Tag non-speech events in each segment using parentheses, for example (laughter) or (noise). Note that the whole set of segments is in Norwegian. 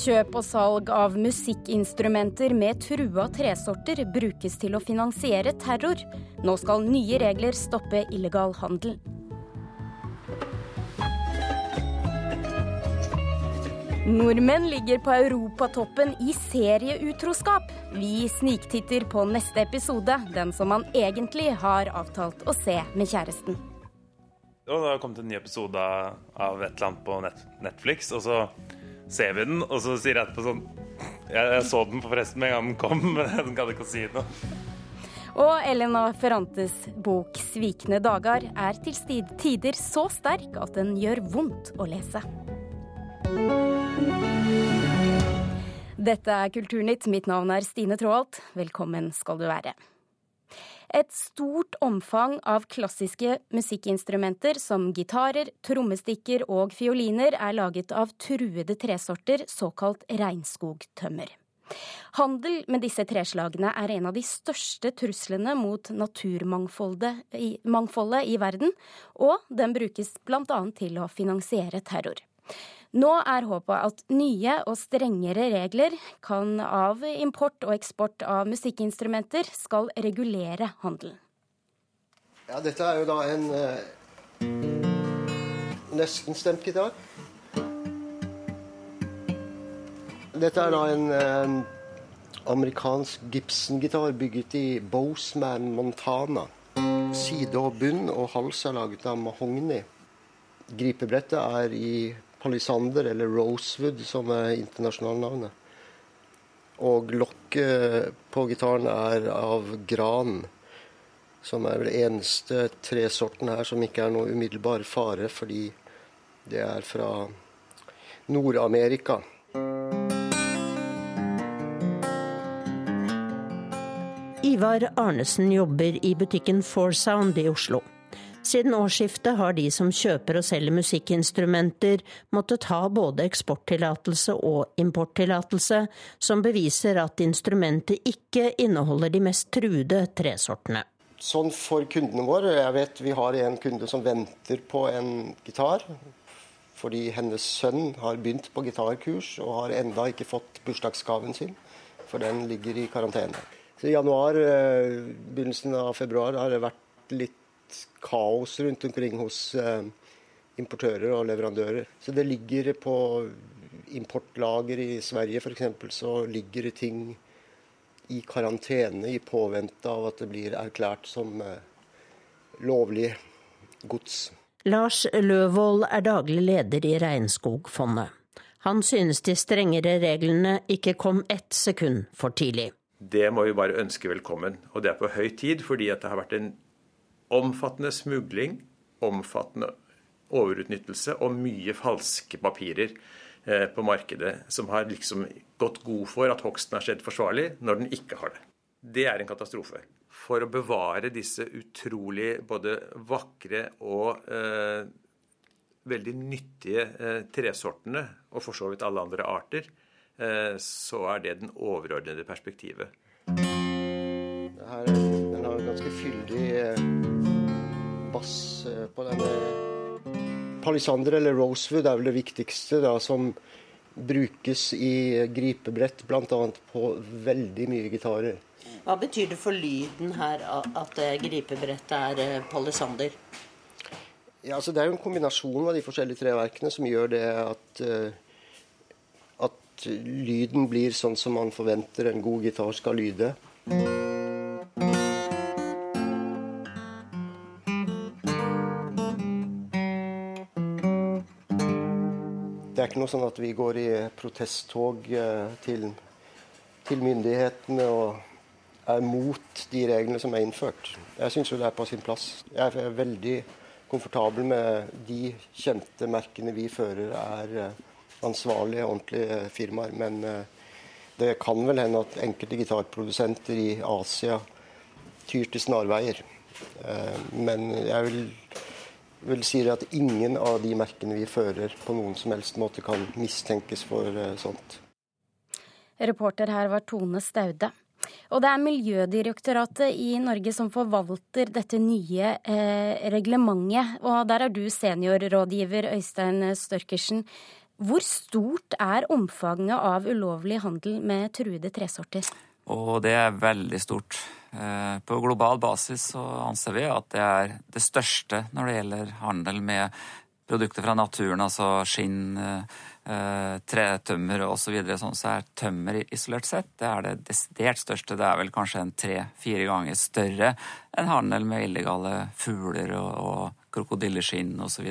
Kjøp og salg av musikkinstrumenter med trua tresorter brukes til å finansiere terror. Nå skal nye regler stoppe illegal handel. Nordmenn ligger på europatoppen i serieutroskap. Vi sniktitter på neste episode, den som man egentlig har avtalt å se med kjæresten. Og det har kommet en ny episode av et eller annet på Netflix, og så ser vi den, og så sier jeg etterpå sånn Jeg, så den forresten med en gang den kom, (laughs) men den gadd ikke si noe. Og Elena Ferrantes bok 'Svikne dager' er til tider så sterk at den gjør vondt å lese. Dette er Kulturnytt. Mitt navn er Stine Traalt. Velkommen skal du være. Et stort omfang av klassiske musikkinstrumenter som gitarer, trommestikker og fioliner er laget av truede tresorter, såkalt regnskogtømmer. Handel med disse treslagene er en av de største truslene mot naturmangfoldet i, i verden, og den brukes bl.a. til å finansiere terror. Nå er håpet at nye og strengere regler kan av import og eksport av musikkinstrumenter skal regulere handelen. Ja, dette er jo da en eh, nesten stemt gitar. Dette er da en eh, amerikansk Gibson-gitar bygget i Boseman, Montana. Side og bunn og hals er laget av mahogni. Gripebrettet er i palisander, eller rosewood, som er internasjonalnavnet. Og lokket på gitaren er av gran, som er vel eneste tresorten her som ikke er noe umiddelbar fare, fordi det er fra Nord-Amerika. Ivar Arnesen jobber i butikken Four Sound i Oslo. Siden årsskiftet har de som kjøper og selger musikkinstrumenter måttet ha både eksporttillatelse og importtillatelse, som beviser at instrumentet ikke inneholder de mest truede tresortene. Sånn for kundene våre, jeg vet vi har en kunde som venter på en gitar. Fordi hennes sønn har begynt på gitarkurs og har enda ikke fått bursdagsgaven sin. For den ligger i karantene. Så I januar, eh, begynnelsen av februar har det vært litt kaos rundt omkring hos eh, importører og leverandører. Så det ligger på importlager i Sverige f.eks. så ligger det ting i karantene i påvente av at det blir erklært som eh, lovlig gods. Lars Løvold er daglig leder i Regnskogfondet. Han synes de strengere reglene ikke kom ett sekund for tidlig. Det må vi bare ønske velkommen. Og det er på høy tid, fordi det har vært en omfattende smugling, omfattende overutnyttelse og mye falske papirer eh, på markedet, som har liksom gått god for at hogsten har skjedd forsvarlig, når den ikke har det. Det er en katastrofe. For å bevare disse utrolig både vakre og eh, veldig nyttige eh, tresortene, og for så vidt alle andre arter, eh, så er det den overordnede perspektivet. Det her, den har ganske fyldig eh, bass eh, på denne. Palisander eller rosewood er vel det viktigste da, som brukes i gripebrett, bl.a. på veldig mye gitarer. Hva betyr det for lyden her at gripebrettet er eh, palisander? Ja, altså Det er jo en kombinasjon av de forskjellige treverkene som gjør det at, at lyden blir sånn som man forventer en god gitar skal lyde. Ikke noe sånn at vi går i protesttog eh, til, til myndighetene og er mot de reglene som er innført. Jeg syns det er på sin plass. Jeg er veldig komfortabel med de kjente merkene vi fører er eh, ansvarlige, ordentlige firmaer. Men eh, det kan vel hende at enkelte gitarprodusenter i Asia tyr til snarveier. Men jeg vil vil si at ingen av de merkene vi fører på noen som helst måte kan mistenkes for eh, sånt. Reporter her var Tone Staude. Og det er Miljødirektoratet i Norge som forvalter dette nye eh, reglementet. Og der er du seniorrådgiver, Øystein Størkersen. Hvor stort er omfanget av ulovlig handel med truede tresorter? Og det er veldig stort. Eh, på global basis så anser vi at det er det største når det gjelder handel med produkter fra naturen, altså skinn, eh, tretømmer osv. Så, sånn, så er tømmer isolert sett det er det desidert største. Det er vel kanskje en tre-fire ganger større enn handel med illegale fugler og, og krokodilleskinn osv.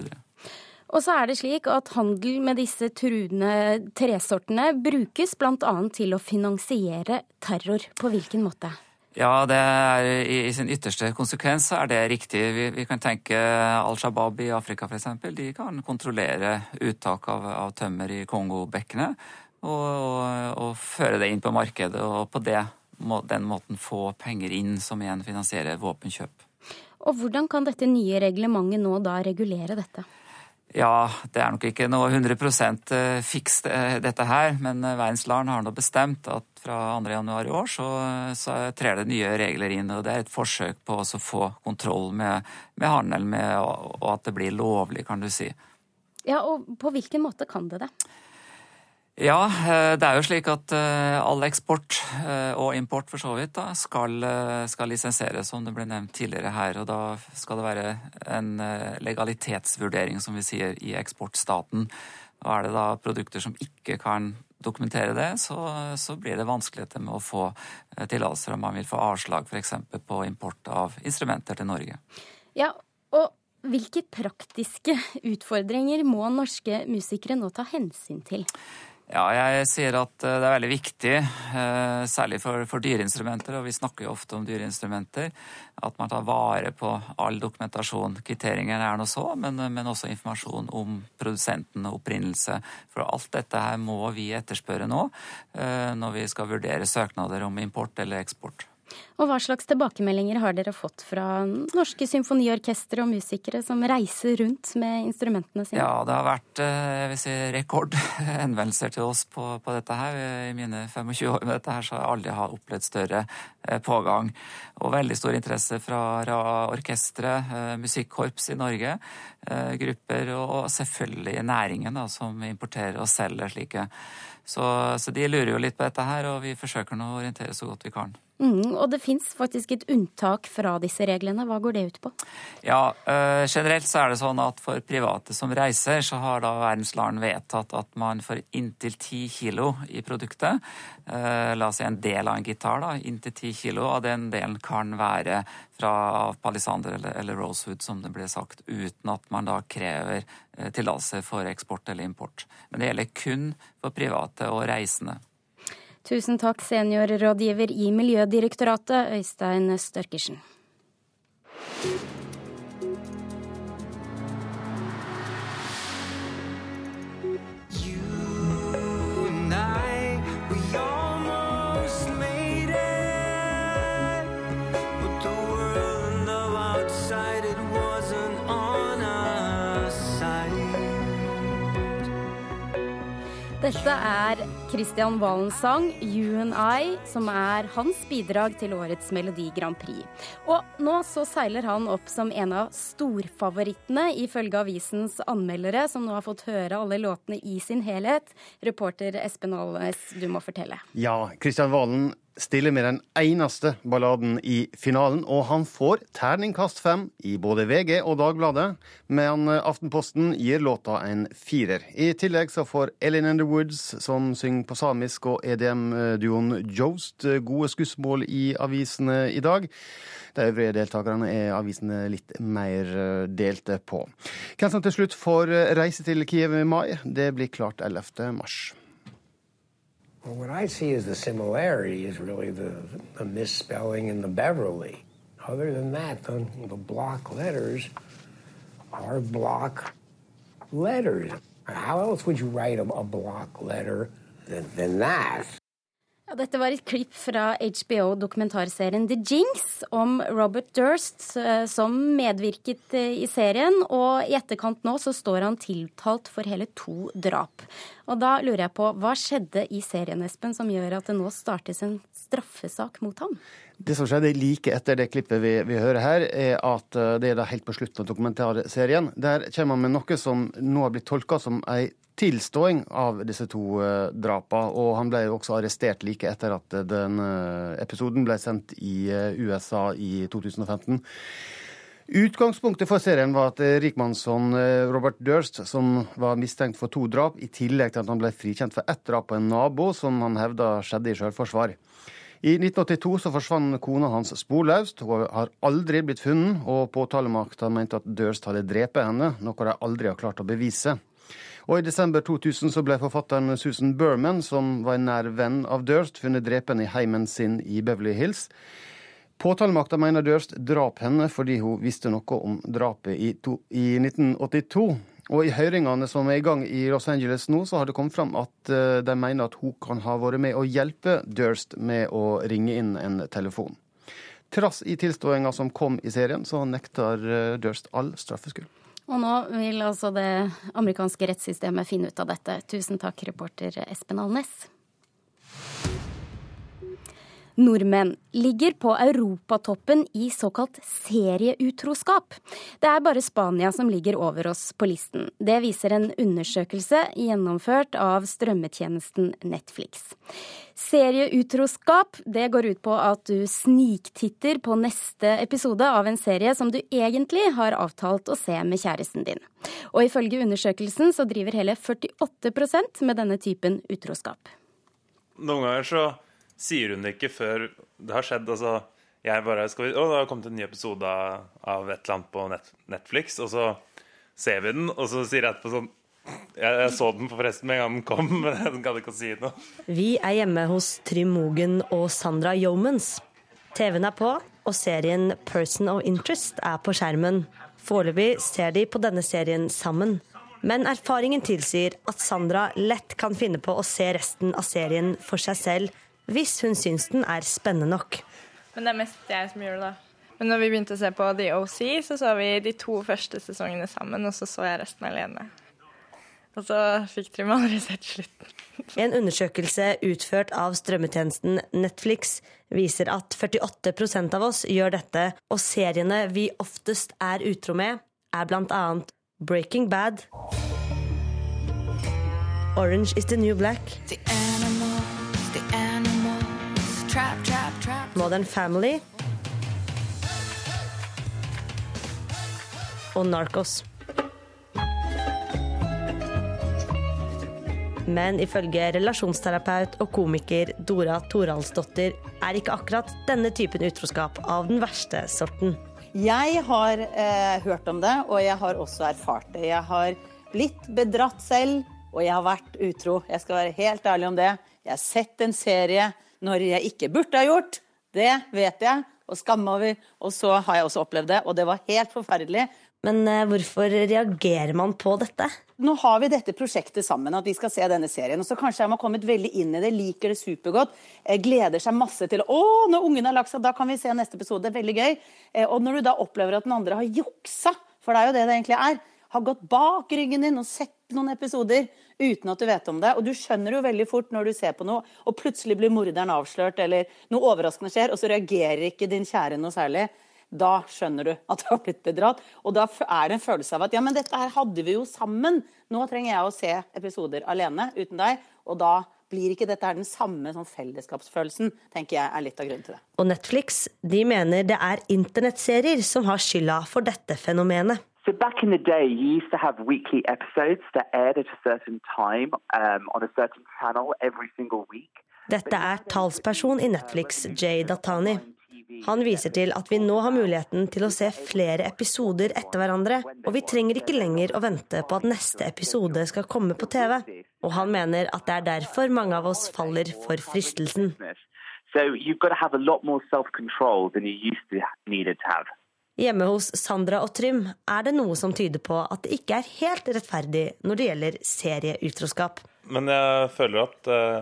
Og så er det slik at handel med disse truende tresortene brukes bl.a. til å finansiere terror. På hvilken måte? Ja, det er, i, i, sin ytterste konsekvens er det riktig. Vi, vi kan tenke Al Shabaab i Afrika f.eks. De kan kontrollere uttak av, av tømmer i Kongo-bekkenet og, og, og, føre det inn på markedet. Og på det, den måten få penger inn som igjen finansierer våpenkjøp. Og Hvordan kan dette nye reglementet nå da regulere dette? Ja, det er nok ikke noe 100 eh, fiks eh, dette her, men Verdenslaren har nå bestemt at fra 2.1 i år så, så, trer det nye regler inn. og Det er et forsøk på å få kontroll med, med handel og at det blir lovlig, kan du si. Ja, og På hvilken måte kan det det? Ja, eh, det er jo slik at eh, all eksport eh, og import for så vidt da, skal, skal lisenseres, som det ble nevnt tidligere her. Og da skal det være en legalitetsvurdering, som vi sier, i eksportstaten. Og er det da produkter som ikke kan dokumentere det, så, så blir det vanskeligheter med å få tillatelser om man vil få avslag f.eks. på import av instrumenter til Norge. Ja, og hvilke praktiske utfordringer må norske musikere nå ta hensyn til? Ja, jeg sier at eh, det er veldig viktig, eh, særlig for, for dyreinstrumenter, og vi snakker jo ofte om dyreinstrumenter, at man tar vare på all dokumentasjon. Kvitteringer er nå så, men, men, også informasjon om produsenten og opprinnelse. For alt dette her må vi etterspørre nå eh, når vi skal vurdere søknader om import eller eksport. Og hva slags tilbakemeldinger har dere fått fra norske symfoniorkestre og musikere som reiser rundt med instrumentene sine? Ja, det har vært eh, jeg vil si, rekord (laughs) henvendelser til oss på, på, dette her. I mine 25 år med dette her så har jeg aldri opplevd større eh, pågang. Og veldig stor interesse fra orkestre, eh, musikkorps i Norge, grupper og selvfølgelig næringen da, som importerer og selger slike. Så, så de lurer jo litt på dette her, og vi forsøker nå å orientere så godt vi kan. Mm, og det fins faktisk et unntak fra disse reglene. Hva går det ut på? Ja, øh, Generelt så er det sånn at for private som reiser, så har da verdens land vedtatt at man for inntil 10 kilo i produktet, uh, la oss si en del av en gitar, da, inntil 10 kilo av den delen kan være fra palisander eller, eller rosewood, som det ble sagt, uten at man da krever uh, tillatelse for eksport eller import. Men det gjelder kun for private og reisende. Tusen takk, seniorrådgiver i Miljødirektoratet, Øystein Størkersen. Dette er Kristian Valens sang 'You and I', som er hans bidrag til årets Melodi Grand Prix. Og nå så seiler han opp som en av storfavorittene, ifølge avisens anmeldere, som nå har fått høre alle låtene i sin helhet. Reporter Espen Aalnes, du må fortelle. Ja, Kristian Valen stiller med den eneste balladen i finalen, og han får terningkast fem i både VG og Dagbladet, men Aftenposten gir låta en firer. I tillegg så får Ellen Underwoods, som synger på samisk, og EDM-duoen Jost gode skussmål i avisene i dag. De øvrige deltakerne er avisene litt mer delte på. Hvem som til slutt får reise til Kiev i mai, det blir klart 11. mars. Well, what I see as the similarity is really the, the misspelling in the Beverly. Other than that, the, the block letters are block letters. How else would you write a, a block letter than, than that? Ja, dette var et klipp fra HBO-dokumentarserien The Jinx om Robert Durst, eh, som medvirket eh, i serien. Og i etterkant nå så står han tiltalt for hele to drap. Og da lurer jeg på, hva skjedde i serien, Espen, som gjør at det nå startes en straffesak mot ham? Det som skjedde like etter det klippet vi, vi hører her, er at eh, det er da helt på slutten av dokumentarserien. Der kommer man med noe som nå har blitt tolka som ei tilståing av disse to uh, drapene. Og han ble også arrestert like etter at den episoden ble sendt i USA i 2015. Utgangspunktet for serien var at rikmannsson Robert Durst, som var mistenkt for to drap, i tillegg til at han ble frikjent for ett drap på en nabo, som han hevda skjedde i selvforsvar. I 1982 så forsvant kona hans sporløst. Hun har aldri blitt funnet, og påtalemakta mente at Durst hadde drept henne, noe de aldri har klart å bevise. Og I desember 2000 så ble forfatteren Susan Berman, som var en nær venn av Durst, funnet drepen i heimen sin i Beverly Hills. Påtalemakta mener Durst drap henne fordi hun visste noe om drapet i, to, i 1982. Og I høringene som er i gang i Los Angeles nå, så har det kommet fram at uh, de mener at hun kan ha vært med å hjelpe Durst med å ringe inn en telefon. Trass i tilståinga som kom i serien, så nekter uh, Durst all straffskyld. Og nå vil altså det amerikanske rettssystemet finne ut av dette. Tusen takk, reporter Espen Alnes. Nordmenn ligger på europatoppen i såkalt serieutroskap. Det er bare Spania som ligger over oss på listen. Det viser en undersøkelse gjennomført av strømmetjenesten Netflix. Serieutroskap det går ut på at du sniktitter på neste episode av en serie som du egentlig har avtalt å se med kjæresten din. Og ifølge undersøkelsen så driver hele 48% med denne typen utroskap. Noen ganger så sier hun det ikke før det har skjedd. Altså, jeg bare skal vi, Å, det har kommet en ny episode av et eller annet på Netflix, og så ser vi den, og så sier jeg etterpå sånn jeg, jeg, så den forresten med en gang den kom, (laughs) men jeg kan ikke si noe. Vi er hjemme hos Trym Mogen og Sandra Yeomans. TV-en er på, og serien Person of Interest er på skjermen. Foreløpig ser de på denne serien sammen. Men erfaringen tilsier at Sandra lett kan finne på å se resten av serien for seg selv hvis hun syns den er spennende nok. Men det er mest jeg som gjør det, da. Men når vi begynte å se på The OC, så så vi de to første sesongene sammen, og så så jeg resten alene. Og så fikk Trym aldri sett slutten. (laughs) En undersøkelse utført av strømmetjenesten Netflix viser at 48% av oss gjør dette, og seriene vi oftest er utro med, er bl.a. Breaking Bad, Orange is the New Black the animals, Modern Family og Narcos. Men ifølge relasjonsterapeut og komiker Dora Toralsdottir er ikke akkurat denne typen utroskap av den verste sorten. Jeg har eh, hørt om det, og jeg har også erfart det. Jeg har blitt bedratt selv, og jeg har vært utro. Jeg skal være helt ærlig om det. Jeg har sett en serie når jeg ikke burde ha gjort. Det vet jeg, og skamme over. Og så har jeg også opplevd det, og det var helt forferdelig. Men eh, hvorfor reagerer man på dette? Nå har vi dette prosjektet sammen, at vi skal se denne serien. Og så kanskje jeg har kommet veldig inn i det, liker det supergodt. Eh, gleder seg masse til Å, når ungen har lagt seg, da kan vi se neste episode. Veldig gøy. Eh, og når du da opplever at den andre har juksa, for det er jo det det egentlig er, har gått bak ryggen din og sett noen episoder uten at du vet om det. Og du skjønner jo veldig fort når du ser på noe, og plutselig blir morderen avslørt, eller noe overraskende skjer, og så reagerer ikke din kjære noe særlig da skjønner du at du har blitt bedratt. Og da er det en følelse av at ja, men dette her hadde vi jo sammen. Nå trenger jeg å se episoder alene uten deg. Og da blir ikke dette her den samme sånn fellesskapsfølelsen, tenker jeg er litt av grunnen til det. Og Netflix de mener det er internettserier som har skylda for dette fenomenet. So back in the day, you used to have weekly episodes that aired at a certain time um, on a certain channel every single week. Dette er talsperson i Netflix, Jay Datani. Han viser til at vi nå har muligheten til å se flere episoder etter hverandre, og vi trenger ikke lenger å vente på at neste episode skal komme på TV. Og han mener at det er derfor mange av oss faller for fristelsen. Hjemme hos Sandra og Trym er det noe som tyder på at det ikke er helt rettferdig når det gjelder serieutroskap. Men jeg føler at uh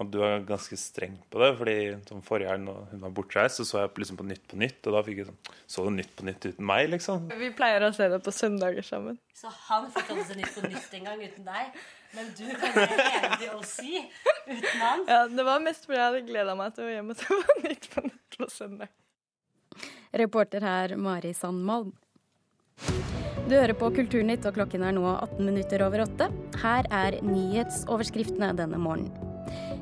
at du er ganske streng på det. fordi som Forrige helg når hun var bortreist, så så jeg liksom på Nytt på Nytt. Og da fikk jeg sånn Så du Nytt på Nytt uten meg, liksom? Vi pleier å se det på søndager sammen. Så han fikk altså se Nytt på Nytt en gang uten deg? Men du kan være enig å si uten han? Ja, det var mest fordi jeg hadde gleda meg til å hjem og se på Nytt på Nytt på søndag. Reporter her Mari Sandmalm. Du hører på Kulturnytt, og klokken er nå 18 minutter over åtte. Her er nyhetsoverskriftene denne morgenen.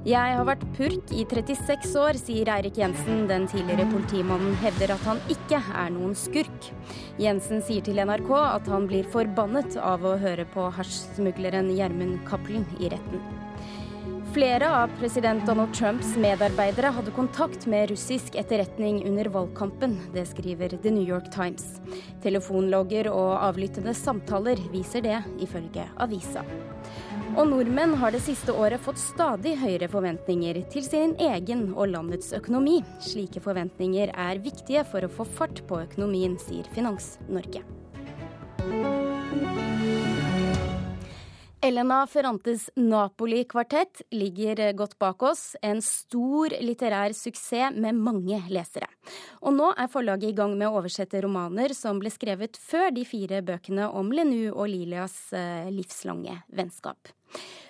Jeg har vært purk i 36 år, sier Eirik Jensen. Den tidligere politimannen hevder at han ikke er noen skurk. Jensen sier til NRK at han blir forbannet av å høre på hasjsmugleren Gjermund Cappelen i retten. Flere av president Donald Trumps medarbeidere hadde kontakt med russisk etterretning under valgkampen. Det skriver The New York Times. Telefonlogger og avlyttede samtaler viser det, ifølge avisa. Og nordmenn har det siste året fått stadig høyere forventninger til sin egen og landets økonomi. Slike forventninger er viktige for å få fart på økonomien, sier Finans-Norge. Elena Ferrantes Napoli-kvartett ligger godt bak oss. En stor litterær suksess med mange lesere. Og nå er forlaget i gang med å oversette romaner som ble skrevet før de fire bøkene om Lenu og Lilias eh, livslange vennskap.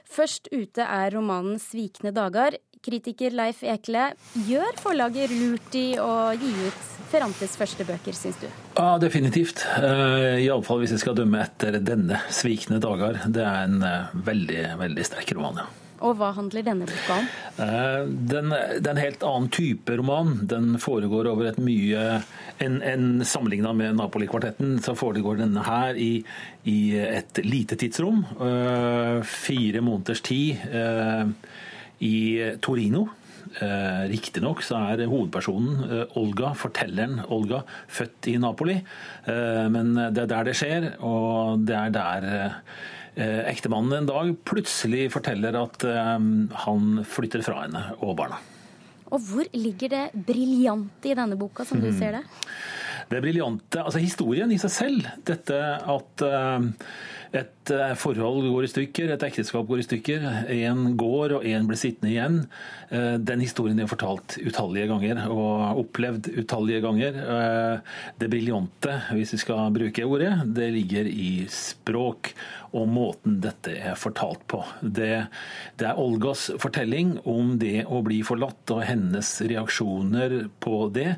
Først ute er romanen 'Svikne dager'. Kritiker Leif Ekle, gjør forlaget lurt i å gi ut Ferrantes første bøker, syns du? Ja, definitivt. Uh, Iallfall hvis jeg skal dømme etter denne 'Svikne dager'. Det er en uh, veldig, veldig sterk roman, ja. Og hva handler denne boka om? Uh, den, det er en helt annen type roman. Den foregår over et mye En, en Sammenligna med Napoli-kvartetten, så foregår denne her i, i et lite tidsrom. Fire måneders tid i Torino. Eh, Riktignok så er hovedpersonen eh, Olga, fortelleren Olga, født i Napoli. Eh, men det er der det skjer, og det er der eh, ektemannen en dag plutselig forteller at eh, han flytter fra henne og barna. Og hvor ligger det briljante i denne boka, som du Mhm. ser det? Det briljante Altså historien i seg selv, dette at eh, et eh, forhold går i stykker, et ekteskap går i stykker, én går og én blir sittende igjen. Eh, Den historien er fortalt utallige ganger og opplevd utallige ganger. Det briljante, hvis vi skal bruke ordet, det ligger i språk og måten dette er fortalt på. Det, det er Olgas fortelling om det å bli forlatt og hennes reaksjoner på det.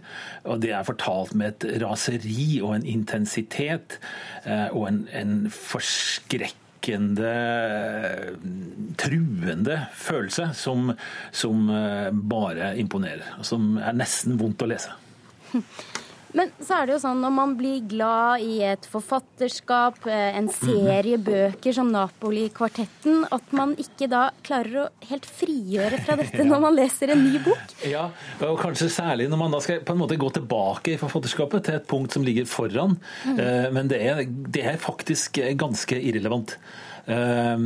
Og det er fortalt med et raseri og en intensitet eh, og en, en forskrekkende, truende følelse som, som eh, bare imponerer. Som er nesten vondt å lese. (laughs) Men så er det jo sånn når man blir glad i et forfatterskap, eh, en serie bøker som Napoli-kvartetten, at man ikke da klarer å helt frigjøre fra dette (laughs) når man leser en ny bok. Ja, og kanskje særlig når man da skal på en måte gå tilbake i forfatterskapet til et punkt som ligger foran. Mm. Eh, Men det er, det er faktisk ganske irrelevant. Eh,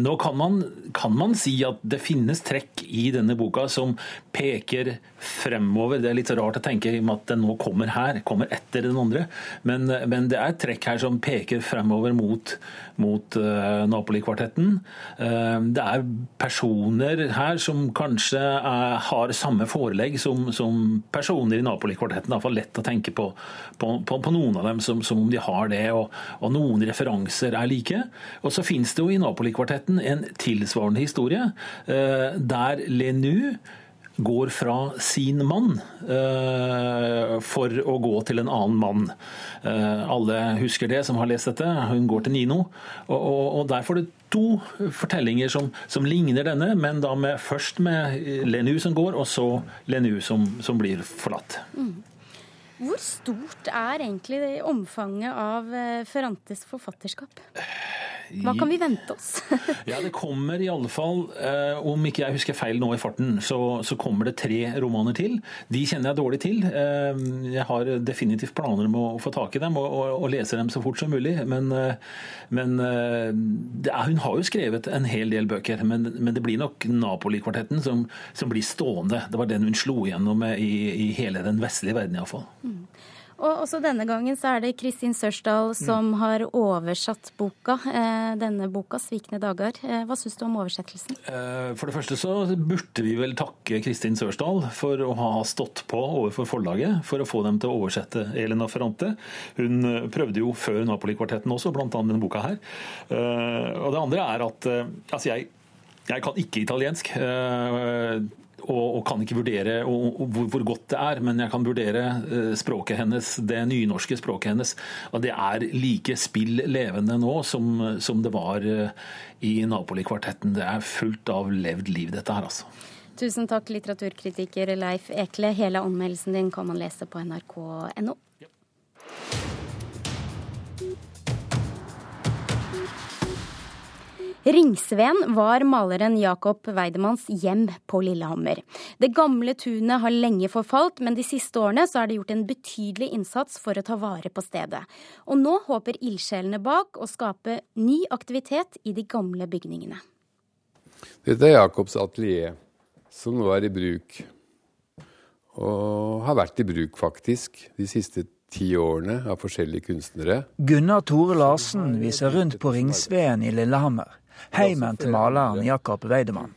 Nå kan man, kan man si at det finnes trekk i denne boka som peker fremover. Det er litt rart å tenke at den nå kommer her, kommer etter den andre. Men, men det er trekk her som peker fremover mot, mot uh, Napoli-kvartetten. Uh, det er personer her som kanskje er, har samme forelegg som, som personer i Napoli-kvartetten. Iallfall lett å tenke på, på, på, på noen av dem som, som om de har det, og, og noen referanser er like. Og så finnes det jo i Napoli-kvartetten en tilsvarende historie, eh, der Lenu går fra sin mann eh, for å gå til en annen mann. Eh, alle husker det som har lest dette. Hun går til Nino. Og, og, og der får du to fortellinger som, som ligner denne, men da med, først med Lenu som går, og så Lenu som, som blir forlatt. Mm. Hvor stort er egentlig det omfanget av Ferrantes forfatterskap? Hva kan vi vente oss? (laughs) Ja, det kommer i alle fall, eh, om ikke jeg husker feil nå i farten, så, så kommer det tre romaner til. De kjenner jeg dårlig til. Eh, jeg har definitivt planer om å få tak i dem og, og, og lese dem så fort som mulig. Men, eh, men eh, er, hun har jo skrevet en hel del bøker, men, men det blir nok Napoli-kvartetten som, som blir stående. Det var den hun slo igjennom i, i hele den vestlige verden iallfall. Og også denne gangen så er det Kristin Sørsdal som har oversatt boka. Eh, denne boka, 'Svikne dager'. Eh, Hva syns du om oversettelsen? Eh, For det første så burde vi vel takke Kristin Sørsdal for å ha stått på overfor forlaget for å få dem til å oversette Elena Ferrante. Hun prøvde jo før Napoli-kvartetten også, bl.a. denne boka her. Og det andre er at altså jeg, jeg kan ikke italiensk. Eh, og, og kan ikke vurdere og, og hvor, hvor, godt det er, men jeg kan vurdere uh, språket hennes, det nynorske språket hennes. Og det er like spill levende nå som, som det var uh, i Napoli-kvartetten. Det er fullt av levd liv, dette her, altså. Tusen takk, litteraturkritiker Leif Ekle. Hele anmeldelsen din kan man lese på nrk.no. Ringsveen var maleren Jakob Weidemanns hjem på Lillehammer. Det gamle tunet har lenge forfalt, men de siste årene så er det gjort en betydelig innsats for å ta vare på stedet. Og nå håper ildsjelene bak å skape ny aktivitet i de gamle bygningene. Dette er Jakobs atelier som nå er i bruk. Og har vært i bruk, faktisk, de siste ti årene av forskjellige kunstnere. Gunnar Tore Larsen viser rundt på Ringsveen i Lillehammer, heimen til maleren Jakob Weidemann.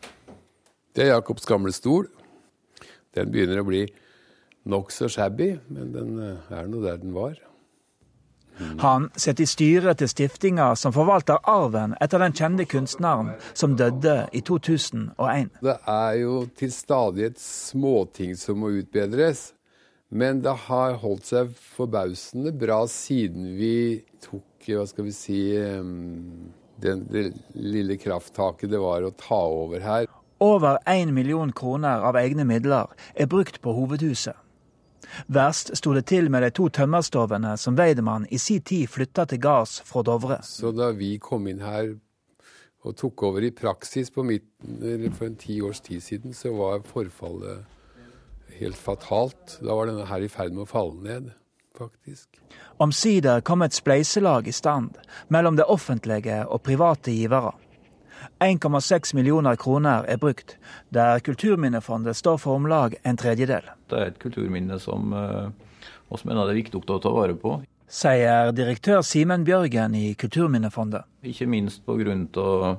Det er Jakobs gamle stol. Den begynner å bli nokså shabby, men den eh, er nå der den var. Han sitter i styret til stiftinga som forvalter arven etter den kjente kunstneren som døde i 2001. Det er jo til stadighet småting som må utbedres. Men det har holdt seg forbausende bra siden vi tok hva skal vi si, den, det lille krafttaket det var å ta over her. Over én million kroner av egne midler er brukt på hovedhuset. Verst sto det til med de to tømmerstovene som Weidemann i sin tid flytta til gards fra Dovre. Så da vi kom inn her og tok over i praksis midten, for en ti års tid siden, så var forfallet helt fatalt. Da var denne her i ferd med å falle ned, faktisk. Omsider kom et spleiselag i stand mellom det offentlige og private givere. 1,6 millioner kroner er brukt, der Kulturminnefondet står for om lag en tredjedel. Det er et kulturminne som oss mener det er viktig å ta vare på. Sier direktør Simen Bjørgen i Kulturminnefondet. Ikke minst pga.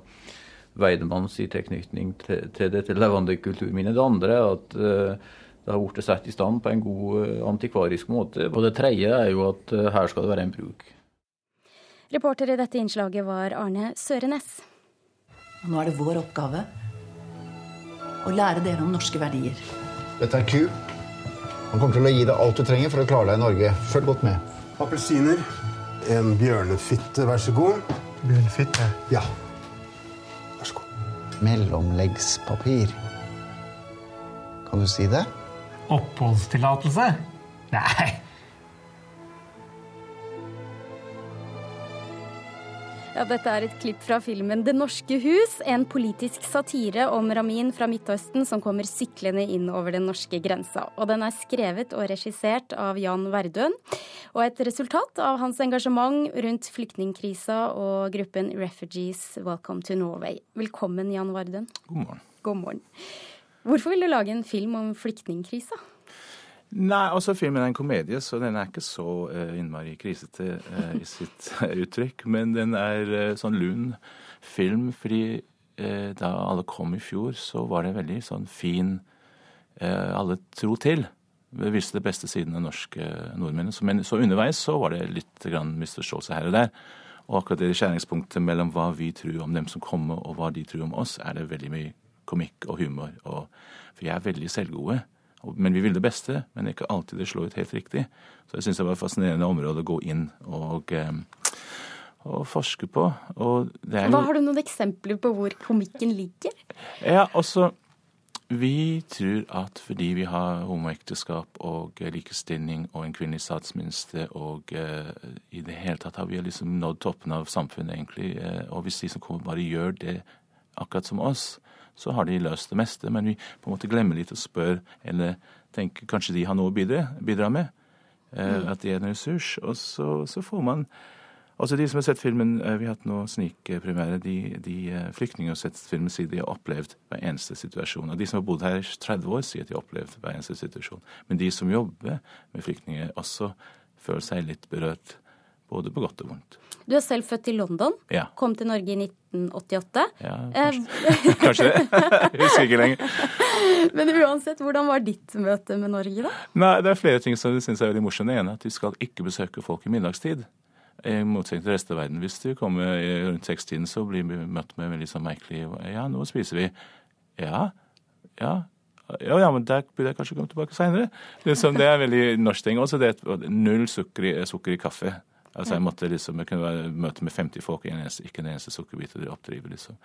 Weidemanns tilknytning til, til dette levende kulturminnet. Det andre er at det har blitt satt i stand på en god antikvarisk måte. Og det tredje er jo at her skal det være en bruk. Reporter i dette innslaget var Arne Sørenes. Og nå er det vår oppgave å lære dere om norske verdier. Dette er ku. Han kommer til å gi deg alt du trenger for å klare deg i Norge. Følg godt med. Appelsiner. En bjørnefitte, vær så god. Bjørnefitte? Ja. Vær så god. Mellomleggspapir. Kan du si det? Oppholdstillatelse? Nei. Ja, dette er et klipp fra filmen Det norske hus, en politisk satire om Ramin fra Midtøsten som kommer syklende inn over den norske grensa. Og den er skrevet og regissert av Jan Verdøen, og et resultat av hans engasjement rundt flyktningkrisa og gruppen Refugees Welcome to Norway. Velkommen, Jan Verdøen. God morgen. God morgen. Hvorfor vil du lage en film om flyktningkrisa? Nei, altså Filmen er en komedie, så den er ikke så uh, innmari krisete uh, i sitt uh, (laughs) uttrykk. Men den er sånn lun film, fordi da alle kom i fjor, så var det veldig sånn fin Alle tro til. Viste det beste siden av norske nordmenn. Så, men så underveis så var det litt grann misforståelse her og der. Og akkurat det skjæringspunktet mellom hva vi tror om dem som kommer, og hva de tror om oss, er det veldig mye komikk og humor. Og, for jeg er veldig selvgode. Men vi vil det beste, men ikke alltid det slår ut helt riktig. Så jeg syns det var et fascinerende område å gå inn og, og forske på. Og jo... Hva Har du noen eksempler på hvor komikken ligger? Ja, altså, Vi tror at fordi vi har homoekteskap og likestilling og en kvinnelig statsminister og uh, i det hele tatt har vi liksom nådd toppen av samfunnet, egentlig. Uh, og hvis de som kommer, bare gjør det akkurat som oss, så har de løst det meste. Men vi på en måte glemmer litt å spørre, eller tenker kanskje de har noe å bidra, bidra med. Eh, mm. At de er en ressurs. Og så, så, får man Altså De som har sett filmen, eh, vi har hatt noe snikpremiere, de, de flyktningene flyktninger som har sett filmen, sier de har opplevd hver eneste situasjon. Og de som har bodd her i 30 år, sier at de har opplevd hver eneste situasjon. Men de som jobber med flyktninger, også føler seg litt berørt. Både på godt og vondt. Du er selv født i London. Ja. Kom til Norge i 1988. Ja, kanskje, (laughs) kanskje det. Jeg husker ikke lenger. (laughs) Men uansett, hvordan var ditt møte med Norge, da? Nei, Det er flere ting som jeg syns er veldig morsomt. Det ene er at du skal ikke besøke folk i middagstid. I motsetning til resten av verden. Hvis du kommer rundt sekstiden, så blir vi møtt med veldig sånn merkelig Ja, nå spiser vi. Ja, ja. Ja, ja, men der burde jeg kanskje komme tilbake seinere. Det, det er veldig norsk ting. Også det er null sukker i, sukker i kaffe. Altså Jeg måtte liksom, jeg kunne være møte med 50 folk, en eneste, ikke en eneste sukkerbit å oppdrive. liksom.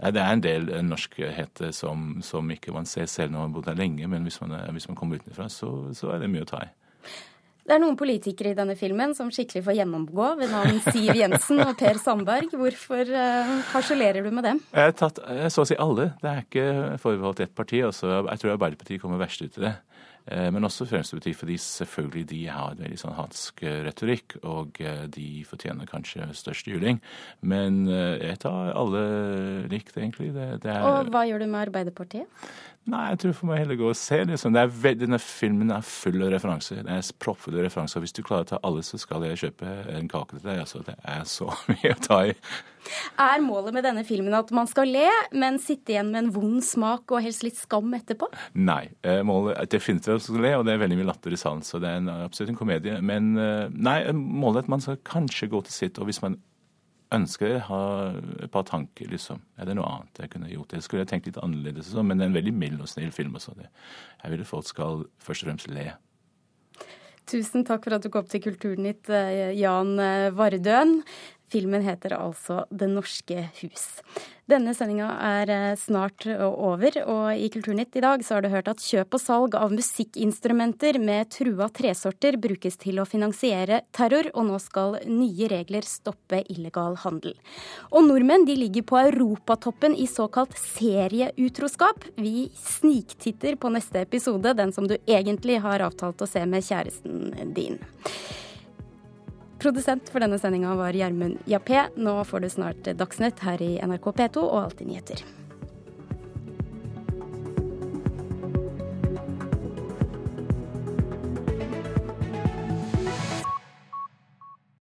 Det er en del norskheter som, som ikke man ser selv når man har bodd der lenge, men hvis man, hvis man kommer utenfra, så, så er det mye å ta i. Det er noen politikere i denne filmen som skikkelig får gjennomgå ved navn Siv Jensen og Per Sandberg. Hvorfor uh, harselerer du med dem? Jeg har tatt så å si alle. Det er ikke forbeholdt ett parti. Også. Jeg tror Arbeiderpartiet kommer verst ut i det. Eh, men også Fremskrittspartiet, fordi selvfølgelig de har en veldig sånn hatsk retorikk, og eh, de fortjener kanskje størst juling. Men jeg tar alle likt, egentlig. Det, det er... Og hva gjør du med Arbeiderpartiet? Nei, jeg tror for meg heller gå og se. Liksom. Er denne filmen er full av referanser. Det er proppfull av referanser. Hvis du klarer å ta alle, så skal jeg kjøpe en kake til deg. Altså, det er så (laughs) mye å ta i. Er målet med denne filmen at man skal le, men sitte igjen med en vond smak og helst litt skam etterpå? Nei. Eh, målet er definitivt at man skal le, og det er veldig mye latter i salen. Så det er en, absolutt en komedie. Men eh, nei, målet er at man skal kanskje gå til sitt, og hvis man ønsker å ha et par tanker, liksom. Er det noe annet jeg kunne gjort? Jeg skulle tenkt litt annerledes, men det er en veldig mild og snill film. Også. Jeg vil at folk skal først og fremst le. Tusen takk for at du kom til Kulturnytt, eh, Jan eh, Vardøen. Filmen heter altså Det norske hus. Denne sendinga er eh, snart over, og i Kulturnytt i dag så har du hørt at kjøp og salg av musikkinstrumenter med trua tresorter brukes til å finansiere terror, og nå skal nye regler stoppe illegal handel. Og nordmenn de ligger på europatoppen i såkalt serieutroskap. Vi sniktitter på neste episode, den som du egentlig har avtalt å se med kjæresten din. Produsent for denne sendinga var Gjermund Jappé. Nå får du snart Dagsnytt her i NRK P2 og Alltid nyheter.